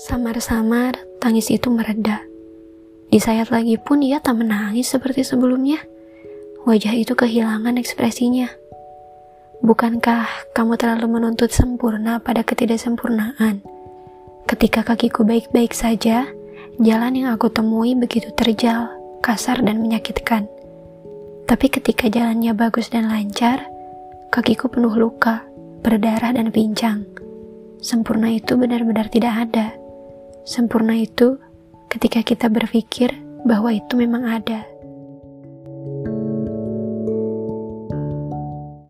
Samar-samar, tangis itu mereda. Di sayat lagi pun ia tak menangis seperti sebelumnya. Wajah itu kehilangan ekspresinya. Bukankah kamu terlalu menuntut sempurna pada ketidaksempurnaan? Ketika kakiku baik-baik saja, jalan yang aku temui begitu terjal, kasar dan menyakitkan. Tapi ketika jalannya bagus dan lancar, kakiku penuh luka, berdarah dan pincang. Sempurna itu benar-benar tidak ada. Sempurna itu ketika kita berpikir bahwa itu memang ada.